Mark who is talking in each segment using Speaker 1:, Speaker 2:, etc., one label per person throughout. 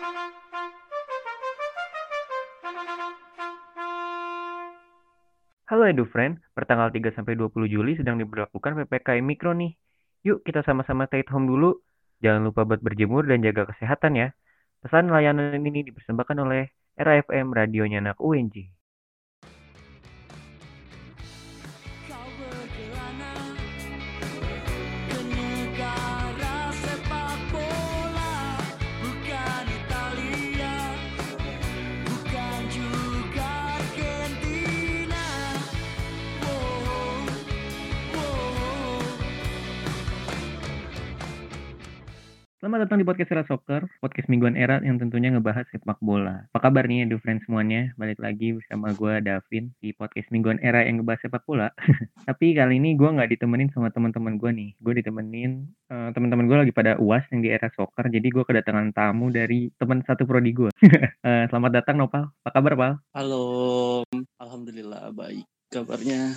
Speaker 1: Halo EduFriend, pertanggal 3 sampai 20 Juli sedang diberlakukan PPKM Mikro nih. Yuk kita sama-sama stay home dulu. Jangan lupa buat berjemur dan jaga kesehatan ya. Pesan layanan ini dipersembahkan oleh RAFM Radionya Anak UNJ. Selamat datang di podcast Era Soccer, podcast mingguan era yang tentunya ngebahas sepak bola. Apa kabar nih Edu Friends semuanya? Balik lagi bersama gue Davin di podcast mingguan era yang ngebahas sepak bola. Tapi kali ini gue nggak ditemenin sama teman-teman gue nih. Gue ditemenin eh, teman-teman gue lagi pada uas yang di era soccer. Jadi gue kedatangan tamu dari teman satu prodi gue. Eh, selamat datang Nopal. Apa kabar Pal?
Speaker 2: Halo, alhamdulillah baik kabarnya.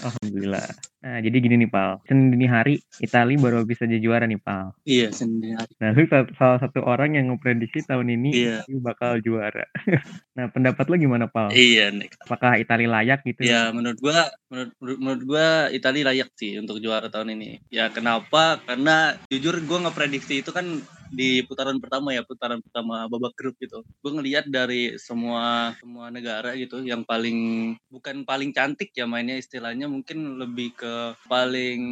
Speaker 1: Alhamdulillah. Nah jadi gini nih Pal. Senin dini hari Itali baru bisa jadi juara nih Pal.
Speaker 2: Iya sendiri.
Speaker 1: Nah lu sa- salah satu orang yang ngeprediksi tahun ini
Speaker 2: Iya.
Speaker 1: Itali bakal juara. nah pendapat lu gimana Pal?
Speaker 2: Iya nih.
Speaker 1: Apakah Itali layak gitu?
Speaker 2: Ya menurut gua, menurut menurut- menurut gua Italia layak sih untuk juara tahun ini. Ya kenapa? Karena jujur gua ngeprediksi itu kan di putaran pertama ya, putaran pertama babak grup gitu. Gue ngelihat dari semua semua negara gitu yang paling bukan paling cantik ya mainnya istilahnya mungkin lebih ke paling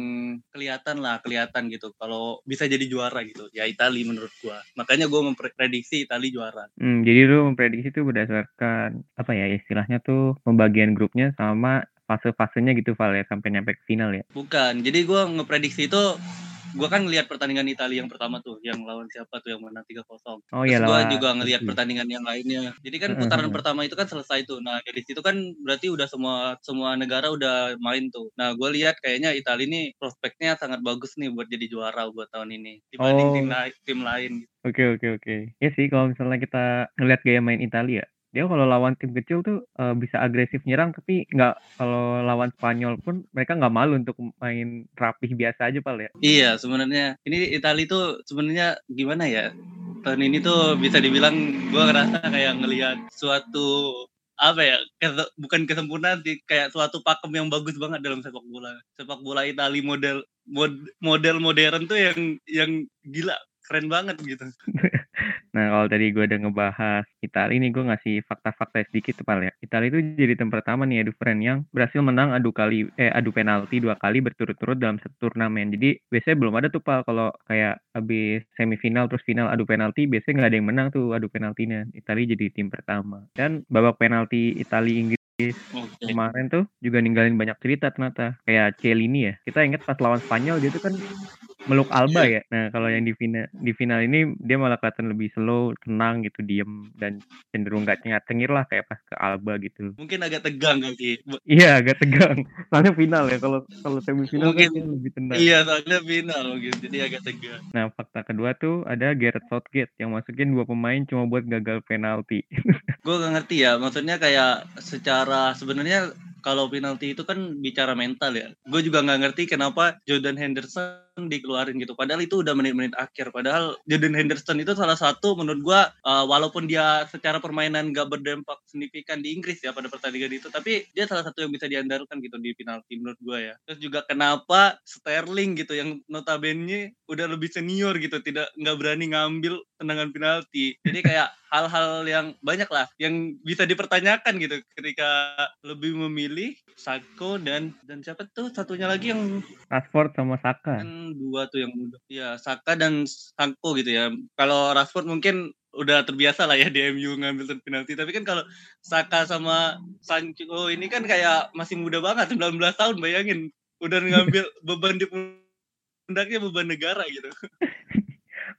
Speaker 2: kelihatan lah, kelihatan gitu kalau bisa jadi juara gitu. Ya Italia menurut gua. Makanya gua memprediksi Italia juara.
Speaker 1: Hmm, jadi lu memprediksi itu berdasarkan apa ya istilahnya tuh pembagian grupnya sama fase-fasenya gitu Val ya sampai nyampe ke final ya.
Speaker 2: Bukan. Jadi gua ngeprediksi itu gua kan ngelihat pertandingan Italia yang pertama tuh, yang lawan siapa tuh yang menang 3-0.
Speaker 1: Oh iya lawan
Speaker 2: juga ngelihat pertandingan yang lainnya. Jadi kan putaran
Speaker 1: heeh.
Speaker 2: pertama itu kan selesai tuh. Nah, dari situ kan berarti udah semua semua negara udah main tuh. Nah, gua lihat kayaknya Italia ini prospeknya sangat bagus nih buat jadi juara buat tahun ini dibanding
Speaker 1: Oh.
Speaker 2: tim lain tim lain.
Speaker 1: Oke oke oke. Ya sih kalau misalnya kita ngeliat gaya main Italia, dia kalau lawan tim kecil tuh eh, bisa agresif nyerang tapi nggak kalau lawan Spanyol pun mereka nggak malu untuk main rapih biasa aja Pal ya.
Speaker 2: Iya, sebenarnya ini Italia tuh sebenarnya gimana ya? Tahun ini tuh bisa dibilang gua ngerasa kayak ngelihat suatu apa ya? kese- bukan kesempurnaan sih, kayak suatu pakem yang bagus banget dalam sepak bola. Sepak bola Italia model mod- model modern tuh yang yang gila, keren banget gitu.
Speaker 1: Nah kalau tadi gue udah ngebahas Italia ini gue ngasih fakta-fakta sedikit tuh Pal ya. Italia itu jadi tim pertama nih Edu Friend yang berhasil menang adu kali eh adu penalti dua kali berturut-turut dalam satu turnamen. Jadi biasanya belum ada tuh Pal kalau kayak habis semifinal terus final adu penalti biasanya nggak ada yang menang tuh adu penaltinya. Italia jadi tim pertama. Dan babak penalti Italia Inggris
Speaker 2: Oke.
Speaker 1: kemarin tuh juga ninggalin banyak cerita ternyata kayak Celini ya kita ingat pas lawan Spanyol dia tuh kan meluk Alba ya nah kalau yang di final di final ini dia malah kelihatan lebih slow tenang gitu diem dan cenderung gak cengat cengir lah kayak pas ke Alba gitu
Speaker 2: Mungkin agak tegang kali. Bu-
Speaker 1: iya agak tegang soalnya final ya kalau kalau semifinal kan
Speaker 2: Mungkin-
Speaker 1: dia lebih tenang
Speaker 2: Iya, soalnya final gitu. Jadi agak tegang.
Speaker 1: nah fakta kedua tuh ada Gareth Southgate yang masukin dua pemain cuma buat gagal penalti
Speaker 2: gue gak ngerti ya maksudnya kayak secara sebenarnya kalau penalti itu kan bicara mental ya gue juga nggak ngerti kenapa Jordan Henderson dikeluarin gitu. Padahal itu udah menit-menit akhir. Padahal Jordan Henderson itu salah satu menurut gue uh, walaupun dia secara permainan gak berdampak signifikan di Inggris ya pada pertandingan itu tapi dia salah satu yang bisa diandalkan gitu di penalti menurut gue ya. Terus juga kenapa Sterling gitu yang notabene udah lebih senior gitu tidak nggak berani ngambil tendangan penalti. Jadi kayak hal-hal yang banyak lah yang bisa dipertanyakan gitu ketika lebih memilih Sako dan dan siapa tuh satunya lagi yang
Speaker 1: Rashford sama Saka
Speaker 2: dua tuh yang muda ya Saka dan Sako gitu ya. Kalau Rashford mungkin udah terbiasa lah ya di MU ngambil penalti. Tapi kan kalau Saka sama Sancho ini kan kayak masih muda banget 19 tahun bayangin. Udah ngambil beban di pundaknya beban negara gitu.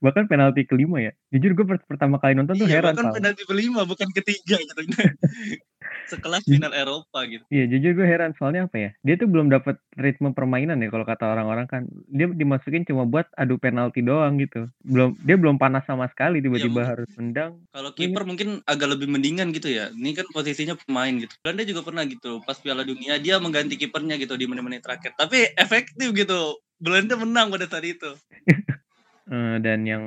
Speaker 1: Bahkan penalti kelima ya. Jujur gue pertama kali nonton tuh
Speaker 2: iya
Speaker 1: heran
Speaker 2: bahkan
Speaker 1: Pal.
Speaker 2: penalti kelima bukan ketiga gitu sekelas final Eropa gitu
Speaker 1: Iya jujur gue heran soalnya apa ya dia tuh belum dapat ritme permainan ya kalau kata orang-orang kan dia dimasukin cuma buat adu penalti doang gitu belum dia belum panas sama sekali tiba-tiba
Speaker 2: mungkin-
Speaker 1: harus tendang
Speaker 2: Kalau kiper mungkin agak lebih mendingan gitu ya. Ini kan posisinya pemain gitu. Belanda juga pernah gitu. Pas Piala Dunia dia mengganti kipernya gitu di menit-menit terakhir. Tapi efektif gitu. Belanda menang pada saat itu.
Speaker 1: Eh, dan yang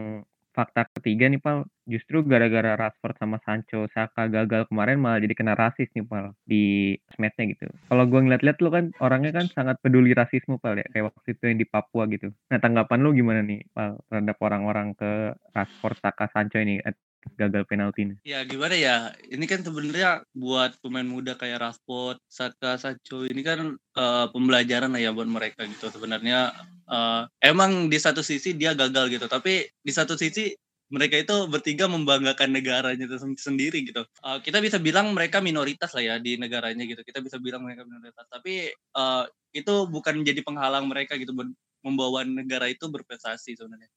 Speaker 1: fakta ketiga nih pal justru gara-gara Rashford sama Sancho, Saka gagal kemarin malah jadi kena rasis nih Pal di sosmednya gitu. Kalau gue ngeliat-liat lu kan orangnya kan sangat peduli rasisme Pal ya kayak waktu itu yang di Papua gitu. Nah tanggapan lu gimana nih Pal terhadap orang-orang ke Rashford, Saka, Sancho ini eh, gagal penalti ini?
Speaker 2: Ya gimana ya, ini kan sebenarnya buat pemain muda kayak Rashford, Saka, Sancho ini kan eh, pembelajaran lah ya buat mereka gitu. Sebenarnya eh, emang di satu sisi dia gagal gitu, tapi di satu sisi mereka itu bertiga membanggakan negaranya itu sen- sendiri gitu. Eh, kita bisa bilang mereka minoritas lah ya di negaranya gitu. Kita bisa bilang mereka minoritas, tapi eh, itu bukan menjadi penghalang mereka gitu membawa negara itu berprestasi sebenarnya.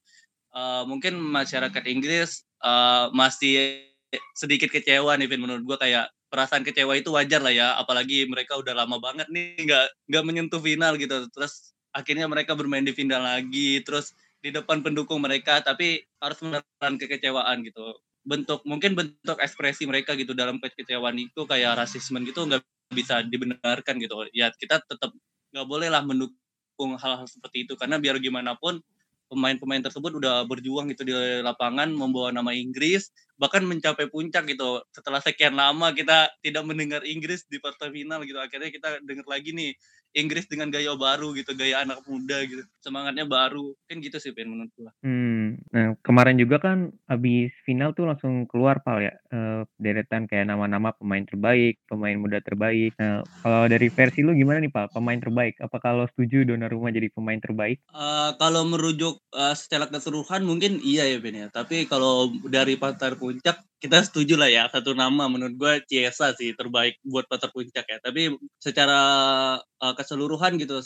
Speaker 2: Eh, mungkin masyarakat Inggris eh, masih sedikit kecewa nih Vin menurut gua kayak perasaan kecewa itu wajar lah ya apalagi mereka udah lama banget nih nggak nggak menyentuh final gitu terus akhirnya mereka bermain di final lagi terus di depan pendukung mereka tapi harus menelan kekecewaan gitu. Bentuk mungkin bentuk ekspresi mereka gitu dalam kekecewaan itu kayak rasisme gitu nggak bisa dibenarkan gitu. Ya kita tetap nggak boleh lah mendukung hal-hal seperti itu karena biar gimana pun pemain-pemain tersebut udah berjuang gitu di lapangan membawa nama Inggris bahkan mencapai puncak gitu. Setelah sekian lama kita tidak mendengar Inggris di partai final gitu akhirnya kita dengar lagi nih Inggris dengan gaya baru gitu gaya anak muda gitu semangatnya baru kan gitu sih Pen menurut gua
Speaker 1: Hmm, nah kemarin juga kan habis final tuh langsung keluar Pal ya eh, deretan kayak nama-nama pemain terbaik, pemain muda terbaik. Nah, kalau dari versi lu gimana nih Pal, pemain terbaik? Apakah lo setuju Donnarumma jadi pemain terbaik?
Speaker 2: Eh, kalau merujuk eh, secara keseluruhan mungkin iya ya Ben ya. Tapi kalau dari Patar Puncak kita setuju lah ya satu nama menurut gue Chiesa sih terbaik buat Patar Puncak ya. Tapi secara eh, keseluruhan gitu.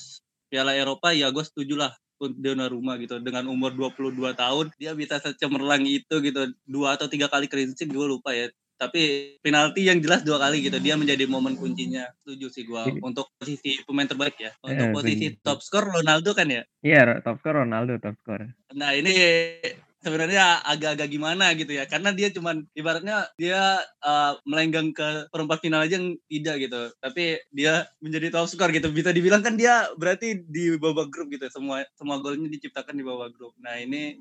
Speaker 2: Piala Eropa ya gue setuju lah untuk Donnarumma gitu. Dengan umur 22 tahun dia bisa secemerlang itu gitu. Dua atau tiga kali clean sheet gue lupa ya. Tapi penalti yang jelas dua kali gitu. Dia menjadi momen kuncinya. Setuju sih gue
Speaker 1: Jadi-
Speaker 2: untuk posisi pemain terbaik ya. Untuk
Speaker 1: Eh,
Speaker 2: posisi
Speaker 1: setuju.
Speaker 2: top skor Ronaldo kan ya?
Speaker 1: Iya, top score Ronaldo top score.
Speaker 2: Nah ini sebenarnya agak-agak gimana gitu ya. Karena dia cuman ibaratnya dia uh, melenggang ke perempat final aja yang tidak gitu. Tapi dia menjadi top skor gitu. Bisa dibilang kan dia berarti di babak grup gitu. Semua semua golnya diciptakan di babak grup. Nah ini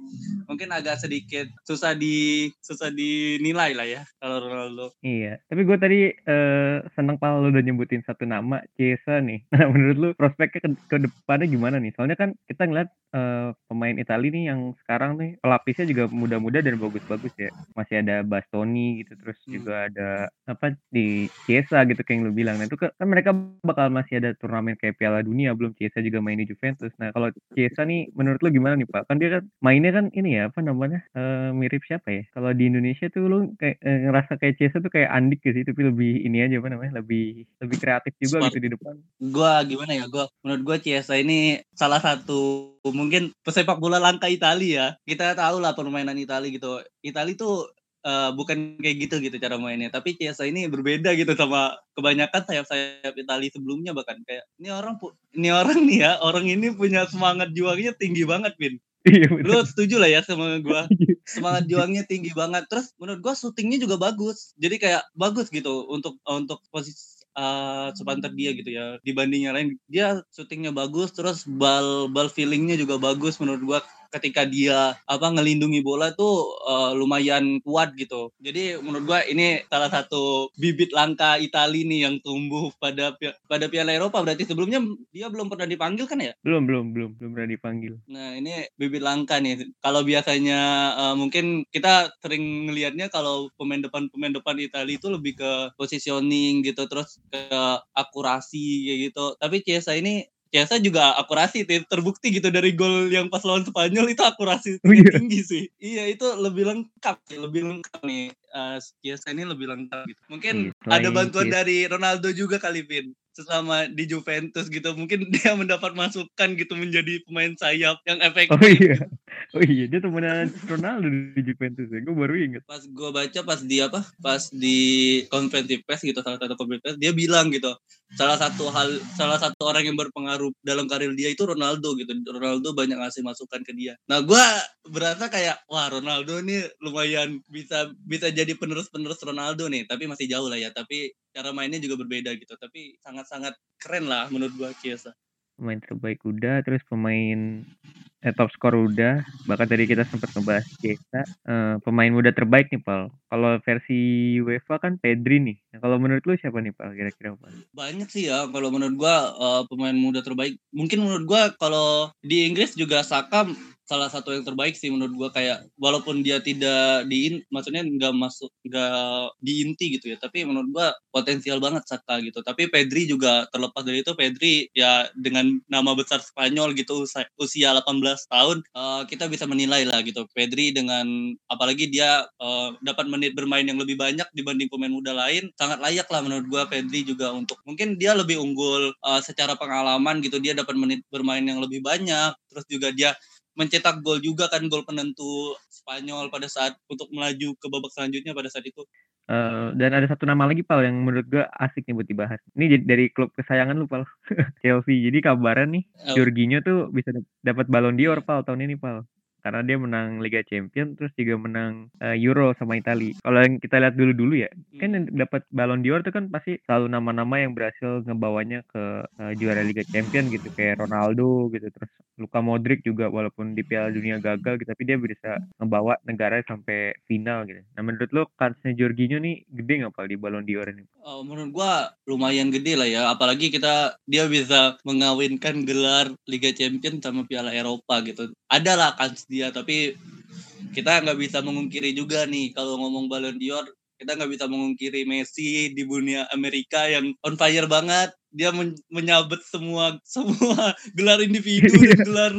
Speaker 2: mungkin agak sedikit susah di susah dinilai lah ya kalau Ronaldo.
Speaker 1: Iya, tapi gue tadi eh, seneng Pal lu udah nyebutin satu nama Chiesa nih. Nah, menurut lu prospeknya ke, ke depannya gimana nih? Soalnya kan kita ngeliat eh, pemain Italia nih yang sekarang nih pelapisnya juga muda-muda dan bagus-bagus ya. Masih ada Bastoni gitu, terus
Speaker 2: Hmm.
Speaker 1: juga ada apa di Chiesa gitu kayak yang lu bilang. Nah, itu kan mereka bakal masih ada turnamen kayak Piala Dunia belum Chiesa juga main di Juventus. Nah, kalau Chiesa nih menurut lu gimana nih, Pak? Kan dia kan mainnya kan ini ya, apa namanya? eh, mirip siapa ya? Kalau di Indonesia tuh lu kayak eh, ngerasa kayak Chiesa tuh kayak Andik gitu sih, tapi lebih ini aja apa namanya? Lebih lebih kreatif juga
Speaker 2: Smart.
Speaker 1: gitu di depan.
Speaker 2: gua gimana ya gua menurut gua Chiesa ini salah satu mungkin pesepak bola langka Italia ya. Kita tahu lah permainan Italia gitu. Italia tuh eh, bukan kayak gitu gitu cara mainnya. Tapi Chiesa ini berbeda gitu sama kebanyakan sayap-sayap Italia sebelumnya bahkan. Kayak ini orang ini orang nih ya orang ini punya semangat juangnya tinggi banget Vin.
Speaker 1: Iya
Speaker 2: lu setuju lah ya sama gua? Semangat juangnya tinggi banget. Terus menurut gua syutingnya juga bagus. Jadi kayak bagus gitu untuk untuk posisi uh, sepantar dia gitu ya. Dibanding lain dia syutingnya bagus terus bal bal feelingnya juga bagus menurut gua ketika dia apa ngelindungi bola tuh uh, lumayan kuat gitu jadi menurut gua ini salah satu bibit langka Itali nih yang tumbuh pada pada Piala Eropa berarti sebelumnya dia belum pernah dipanggil kan ya
Speaker 1: Belum belum belum belum pernah dipanggil.
Speaker 2: Nah ini bibit langka nih. Kalau biasanya eh, mungkin kita sering ngelihatnya kalau pemain depan pemain depan Italia itu lebih ke positioning gitu, terus ke akurasi kayak gitu. Tapi Chiesa ini Chiesa juga akurasi ter- terbukti gitu dari gol yang pas lawan Spanyol itu akurasi
Speaker 1: Oh, iya.
Speaker 2: tinggi sih. Iya itu lebih lengkap, sih, lebih lengkap nih. Eh, Chiesa ini lebih lengkap gitu. Mungkin
Speaker 1: Iya,
Speaker 2: ada bantuan dari Ronaldo juga kali Vin selama di Juventus gitu mungkin dia mendapat masukan gitu menjadi pemain sayap yang efektif
Speaker 1: Oh iya. Oh iya, dia temenan Ronaldo di Juventus ya. Gue baru inget.
Speaker 2: pas gue baca pas di apa pas di konferensi pers gitu salah satu konferensi pers dia bilang gitu salah satu hal salah satu orang yang berpengaruh dalam karir dia itu Ronaldo gitu Ronaldo banyak ngasih masukan ke dia nah gue berasa kayak wah Ronaldo ini lumayan bisa bisa jadi penerus penerus Ronaldo nih tapi masih jauh lah ya tapi cara mainnya juga berbeda gitu tapi sangat sangat keren lah menurut gue Chiesa
Speaker 1: Pemain terbaik udah, terus pemain eh, top skor udah. Bahkan tadi kita sempat ngebahas Chiesa. Eh, pemain muda terbaik nih, Pal. Kalau versi UEFA kan Pedri nih. Nah, kalau menurut lu siapa nih, Pal? Kira-kira Pal?
Speaker 2: Banyak sih ya kalau menurut gua eh, pemain muda terbaik. Mungkin menurut gua kalau di Inggris juga Saka salah satu yang terbaik sih menurut gua kayak walaupun dia tidak di maksudnya nggak masuk nggak di inti gitu ya tapi menurut gua potensial banget Saka gitu. Tapi Pedri juga terlepas dari itu Pedri ya dengan nama besar Spanyol gitu usia- usia 18 tahun eh, kita bisa menilai lah gitu. Pedri dengan apalagi dia eh, dapat menit bermain yang lebih banyak dibanding pemain muda lain sangat layak lah menurut gua Pedri juga untuk mungkin dia lebih unggul eh, secara pengalaman gitu dia dapat menit bermain yang lebih banyak terus juga dia mencetak gol juga kan gol penentu Spanyol pada saat untuk melaju ke babak selanjutnya pada saat itu.
Speaker 1: Eh, dan ada satu nama lagi, Pal, yang menurut gua asik nih buat dibahas. Ini dari klub kesayangan lu, Pal. Chelsea. Jadi kabarnya nih,
Speaker 2: Oh.
Speaker 1: Jorginho tuh bisa dap- dapat Ballon d'Or, Pal, tahun ini, Pal. Karena dia menang Liga Champions, terus juga menang eh, Euro sama Italia. Kalau yang kita lihat dulu-dulu ya, kan yang dapat Ballon d'Or tuh kan pasti selalu nama-nama yang berhasil ngebawanya ke eh, juara Liga Champions gitu kayak Ronaldo gitu terus Luka Modric juga walaupun di Piala Dunia gagal gitu tapi dia bisa ngebawa negara sampai final gitu. Nah menurut lo kansnya Jorginho nih gede nggak Pal di Ballon d'Or ini?
Speaker 2: Oh, menurut gua lumayan gede lah ya apalagi kita dia bisa mengawinkan gelar Liga Champions sama Piala Eropa gitu. Ada lah kans dia tapi kita nggak bisa mengungkiri juga nih kalau ngomong Ballon d'Or kita nggak bisa mengungkiri Messi di dunia Amerika yang on fire banget. Dia men- menyabet semua semua gelar individu dan gelar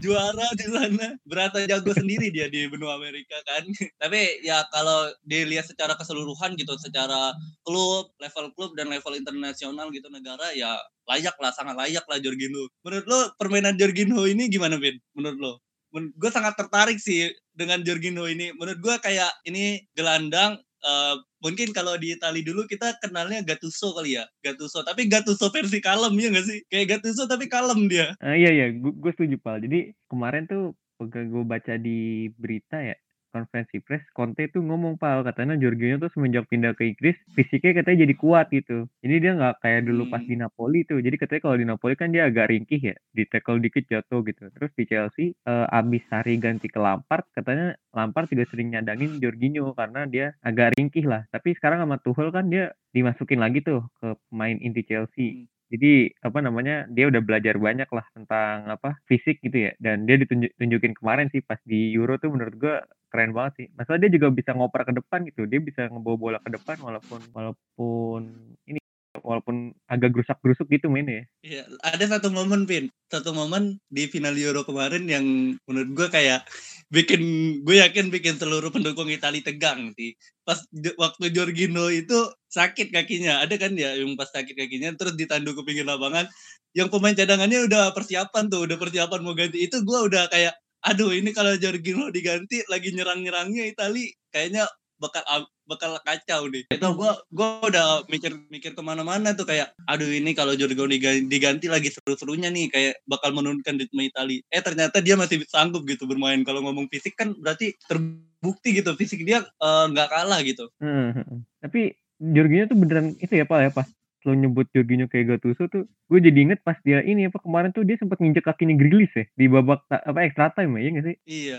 Speaker 2: juara di sana. Berasa jago sendiri dia di benua Amerika kan. Tapi ya kalau dilihat secara keseluruhan gitu secara klub level klub dan level internasional gitu negara ya layak lah sangat layak lah Jorginho. Menurut lo permainan Jorginho ini gimana Vin? Menurut lo gue sangat tertarik sih dengan Jorginho ini. Menurut gue kayak ini gelandang eh, mungkin kalau di Itali dulu kita kenalnya Gattuso kali ya Gattuso. Tapi Gattuso versi kalem ya nggak sih? Kayak Gattuso tapi kalem dia.
Speaker 1: Ah, iya iya, gue setuju Pal. Jadi kemarin tuh gue baca di berita ya konferensi pers, Conte tuh ngomong Pal katanya Jorginho tuh semenjak pindah ke Inggris fisiknya katanya jadi kuat gitu. Jadi dia nggak kayak dulu pas
Speaker 2: Hmm.
Speaker 1: di Napoli tuh. Jadi katanya kalau di Napoli kan dia agak ringkih ya, di tackle dikit jatuh gitu. Terus di Chelsea eh, abis Sari ganti ke Lampard, katanya Lampard juga sering nyadangin Jorginho karena dia agak ringkih lah. Tapi sekarang sama Tuchel kan dia dimasukin lagi tuh ke pemain inti Chelsea. Jadi apa namanya dia udah belajar banyak lah tentang apa fisik gitu ya dan dia ditunjukin kemarin sih pas di Euro tuh menurut gua keren banget sih. Masalah dia juga bisa ngoper ke depan gitu. Dia bisa ngebawa bola ke depan walaupun walaupun ini walaupun agak gerusak-gerusuk gitu mainnya ya.
Speaker 2: Iya, ada satu momen Vin, satu momen di final Euro kemarin yang menurut gue kayak bikin gue yakin bikin seluruh pendukung Italia tegang sih. Pas waktu Jorginho itu sakit kakinya, ada kan ya yang pas sakit kakinya terus ditandu ke pinggir lapangan, yang pemain cadangannya udah persiapan tuh, udah persiapan mau ganti itu gue udah kayak aduh ini kalau Jorginho diganti lagi nyerang-nyerangnya Italia kayaknya bakal bakal kacau deh. Itu gua gua udah mikir mikir ke mana-mana tuh kayak aduh ini kalau Jorginho diganti, lagi seru-serunya nih kayak bakal menurunkan ritme Itali. Eh ternyata dia masih sanggup gitu bermain. Kalau ngomong fisik kan berarti terbukti gitu fisik dia eh, nggak kalah gitu.
Speaker 1: Heeh, heeh. Tapi Jorginho tuh beneran itu ya Pak ya pas lo nyebut Jorginho kayak Gattuso tuh gue jadi inget pas dia ini apa kemarin tuh dia sempat nginjek kakinya Grilis ya di babak apa extra time ya iya nggak sih?
Speaker 2: Iya.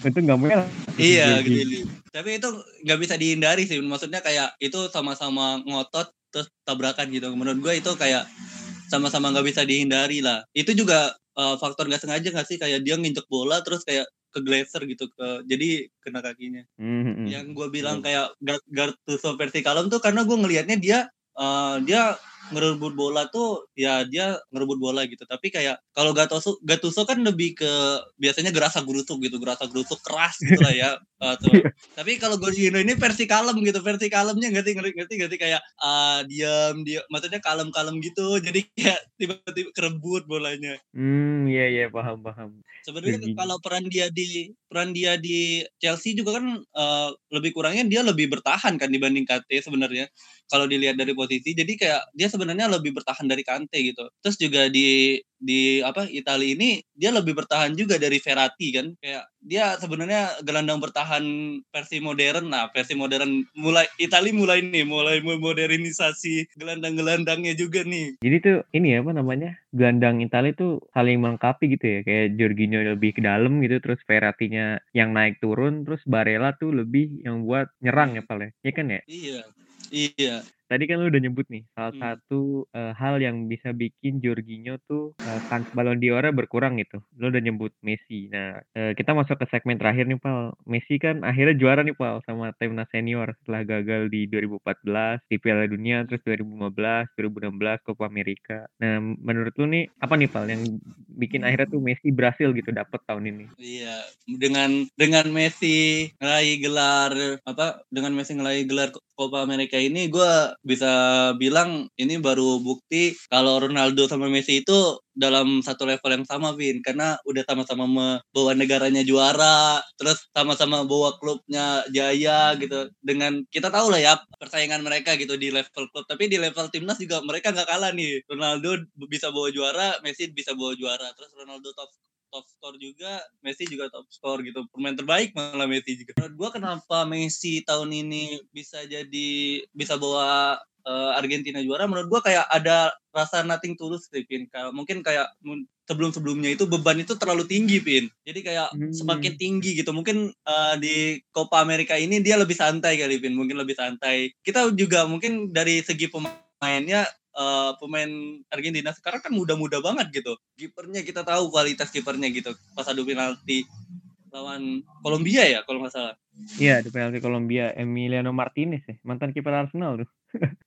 Speaker 1: Itu nggak merah.
Speaker 2: Iya
Speaker 1: Jorginho.
Speaker 2: gitu. Tapi itu nggak bisa dihindari sih. Maksudnya kayak itu sama-sama ngotot terus tabrakan gitu. Menurut gue itu kayak sama-sama nggak bisa dihindari lah. Itu juga eh, faktor nggak sengaja nggak sih kayak dia nginjek bola terus kayak ke glaser gitu ke jadi kena kakinya.
Speaker 1: Hmm, hmm.
Speaker 2: Yang gue bilang kayak Gar- Gattuso versi kalem tuh karena gue ngelihatnya dia eh, dia ngerebut bola tuh ya dia ngerebut bola gitu. Tapi kayak kalau Gattuso Gattuso kan lebih ke biasanya gerasa gerusuk gitu gerasa gerusuk keras gitu lah ya Eh, tuh. tapi kalau Jorginho ini versi kalem gitu versi kalemnya ngerti ngerti ngerti ngerti kayak ah, diam dia maksudnya kalem kalem gitu jadi kayak tiba-tiba kerebut bolanya
Speaker 1: Hmm, iya iya paham paham.
Speaker 2: sebenarnya
Speaker 1: Jorginho.
Speaker 2: kalau peran dia di peran dia di Chelsea juga kan eh, lebih kurangnya dia lebih bertahan kan dibanding KT sebenarnya kalau dilihat dari posisi jadi kayak dia sebenarnya lebih bertahan dari Kante gitu. Terus juga di di apa Italia ini dia lebih bertahan juga dari Verratti kan? Kayak dia sebenarnya gelandang bertahan versi modern. Lah versi modern mulai Italia mulai nih mulai modernisasi gelandang-gelandangnya juga nih.
Speaker 1: Jadi tuh ini ya apa namanya gelandang Italia tuh saling melengkapi gitu ya. Kayak Jorginho lebih ke dalam gitu terus Verratti-nya yang naik turun terus Barella tuh lebih yang buat nyerang ya Pal ya? Iya kan ya?
Speaker 2: Iya iya
Speaker 1: tadi kan lu udah nyebut nih salah
Speaker 2: Hmm.
Speaker 1: satu eh, hal yang bisa bikin Jorginho tuh eh, kans Ballon d'Or berkurang gitu. Lu udah nyebut Messi. Nah, eh, kita masuk ke segmen terakhir nih, Pal. Messi kan akhirnya juara nih, Pal, sama timnas senior setelah gagal di 2014 di Piala Dunia, terus 2015, 2016 Copa America. Nah, menurut lu nih apa nih, Pal, yang bikin akhirnya tuh Messi berhasil gitu dapet tahun ini?
Speaker 2: Iya, dengan dengan Messi ngeraih gelar apa? Dengan Messi ngeraih gelar Copa America ini, gue bisa bilang ini baru bukti kalau Ronaldo sama Messi itu dalam satu level yang sama, Vin. Karena udah sama-sama membawa negaranya juara, terus sama-sama bawa klubnya jaya gitu. Dengan kita tahu lah ya persaingan mereka gitu di level klub, tapi di level timnas juga mereka nggak kalah nih. Ronaldo bisa bawa juara, Messi bisa bawa juara. Terus Ronaldo top top skor juga, Messi juga top skor gitu. Pemain terbaik malah Messi juga. Menurut gua kenapa Messi tahun ini bisa jadi bisa bawa eh, Argentina juara menurut gua kayak ada rasa nothing tulus sih, Pin. Kayak mungkin kayak sebelum-sebelumnya itu beban itu terlalu tinggi, Pin. Jadi kayak
Speaker 1: Hmm.
Speaker 2: semakin tinggi gitu. Mungkin eh, di Copa America ini dia lebih santai kali, Pin. Mungkin lebih santai. Kita juga mungkin dari segi pemainnya eh, pemain Argentina sekarang kan muda-muda banget gitu. Kipernya kita tahu kualitas kipernya gitu. Pas adu penalti lawan Kolombia ya kalau nggak salah.
Speaker 1: Iya, di penalti Kolombia Emiliano Martinez ya, mantan kiper Arsenal tuh.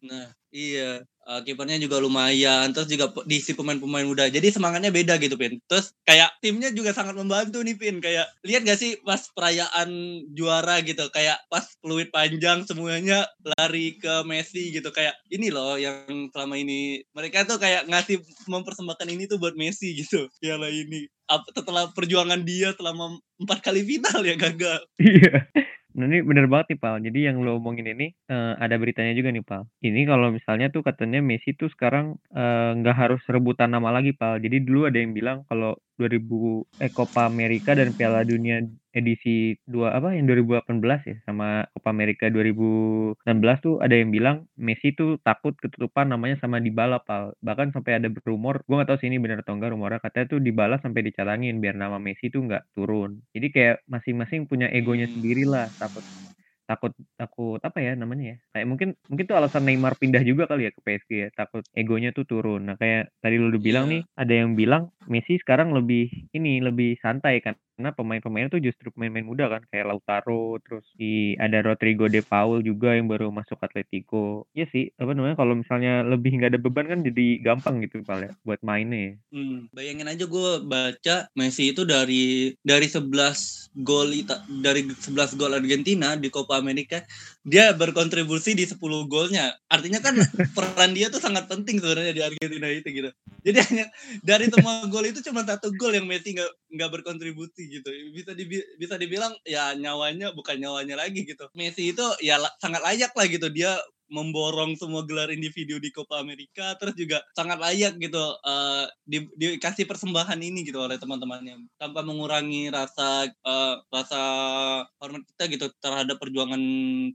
Speaker 2: Nah, iya. Eh, kipernya juga lumayan. Terus juga diisi pemain-pemain muda. Jadi semangatnya beda gitu, Pin. Terus kayak timnya juga sangat membantu nih, Pin. Kayak lihat gak sih pas perayaan juara gitu, kayak pas peluit panjang semuanya lari ke Messi gitu. Kayak ini loh yang selama ini mereka tuh kayak ngasih mempersembahkan ini tuh buat Messi gitu. Piala ini. Setelah perjuangan dia selama empat kali final ya gagal.
Speaker 1: Iya. Nah ini bener banget nih Pal. Jadi yang lo omongin ini eh, ada beritanya juga nih Pal. Ini kalau misalnya tuh katanya Messi tuh sekarang eh, nggak harus rebutan nama lagi Pal. Jadi dulu ada yang bilang kalau 2000 eh Copa America dan Piala Dunia edisi dua apa yang 2018 ya sama Copa America 2016 tuh ada yang bilang Messi tuh takut ketutupan namanya sama Dybala Pal. Bahkan sampai ada berumor, gue gak tahu sih ini bener atau enggak rumornya katanya tuh Dybala sampai dicalangin biar nama Messi tuh nggak turun. Jadi kayak masing-masing punya egonya
Speaker 2: Hmm.
Speaker 1: sendiri lah takut takut takut apa ya namanya ya kayak mungkin mungkin tuh alasan Neymar pindah juga kali ya ke PSG ya takut egonya tuh turun. Nah kayak tadi lu udah bilang
Speaker 2: Iya.
Speaker 1: nih ada yang bilang Messi sekarang lebih ini lebih santai kan karena pemain-pemainnya tuh justru pemain-pemain muda kan kayak Lautaro terus di ada Rodrigo de Paul juga yang baru masuk Atletico. Ya sih apa namanya kalau misalnya lebih nggak ada beban kan jadi gampang gitu Pal ya buat mainnya ya.
Speaker 2: Hmm, bayangin aja gue baca Messi itu dari dari 11 gol dari 11 gol Argentina di Copa America dia berkontribusi di 10 golnya. Artinya kan peran dia tuh sangat penting sebenarnya di Argentina itu gitu. Jadi hanya dari semua gol itu cuma satu gol yang Messi nggak nggak berkontribusi gitu. Bisa dibi- bisa dibilang ya nyawanya bukan nyawanya lagi gitu. Messi itu ya la- sangat layak lah gitu dia memborong semua gelar individu di Copa America terus juga sangat layak gitu eh, di, dikasih persembahan ini gitu oleh teman-temannya. Tanpa mengurangi rasa eh, rasa hormat kita gitu terhadap perjuangan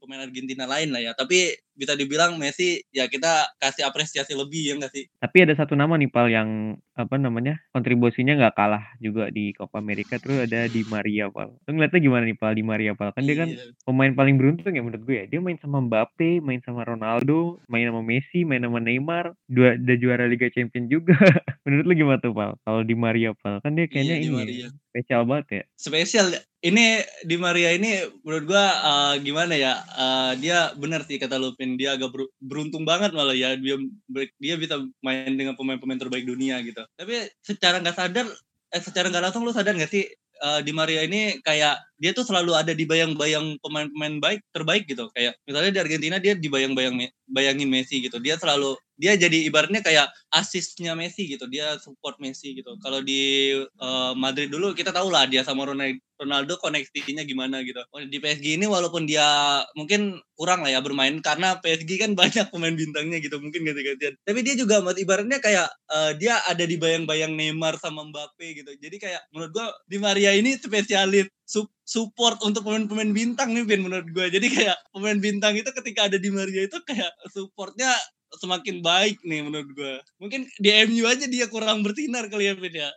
Speaker 2: pemain Argentina lain lah ya. Tapi bisa dibilang Messi ya kita kasih apresiasi lebih ya nggak sih?
Speaker 1: Tapi ada satu nama nih Pal yang apa namanya kontribusinya nggak kalah juga di Copa America terus ada di Maria Pal. Lu ngeliatnya gimana nih Pal di Maria Pal? Kan dia kan
Speaker 2: Iya.
Speaker 1: pemain paling beruntung ya menurut gue ya. Dia main sama Mbappe, main sama Ronaldo, main sama Messi, main sama Neymar, dua ada juara Liga Champions juga. menurut lu gimana tuh Pal? Kalau di Maria Pal kan dia kayaknya
Speaker 2: Iya, di
Speaker 1: ini
Speaker 2: Maria.
Speaker 1: Spesial banget ya.
Speaker 2: spesial. Ini di Maria ini menurut gua eh, gimana ya? Eh, dia benar sih kata Lupin. Dia agak ber- beruntung banget malah ya. Dia dia bisa main dengan pemain-pemain terbaik dunia gitu. Tapi secara nggak sadar eh secara nggak langsung lu sadar nggak sih eh, di Maria ini kayak dia tuh selalu ada di bayang-bayang pemain-pemain baik terbaik gitu. Kayak misalnya di Argentina dia dibayang-bayang bayangin Messi gitu. Dia selalu dia jadi ibaratnya kayak asisnya Messi gitu. Dia support Messi gitu. Kalau di uh, Madrid dulu kita tahu lah dia sama Ronaldo koneksinya gimana gitu. Di PSG ini walaupun dia mungkin kurang lah ya bermain karena PSG kan banyak pemain bintangnya gitu. Mungkin ganti-gantian. Tapi dia juga ibaratnya kayak uh, dia ada di bayang-bayang Neymar sama Mbappe gitu. Jadi kayak menurut gua di Maria ini spesialis support untuk pemain-pemain bintang nih Ben menurut gue jadi kayak pemain bintang itu ketika ada di Maria itu kayak supportnya semakin baik nih menurut gue. Mungkin di MU aja dia kurang bersinar kali ya Ben ya.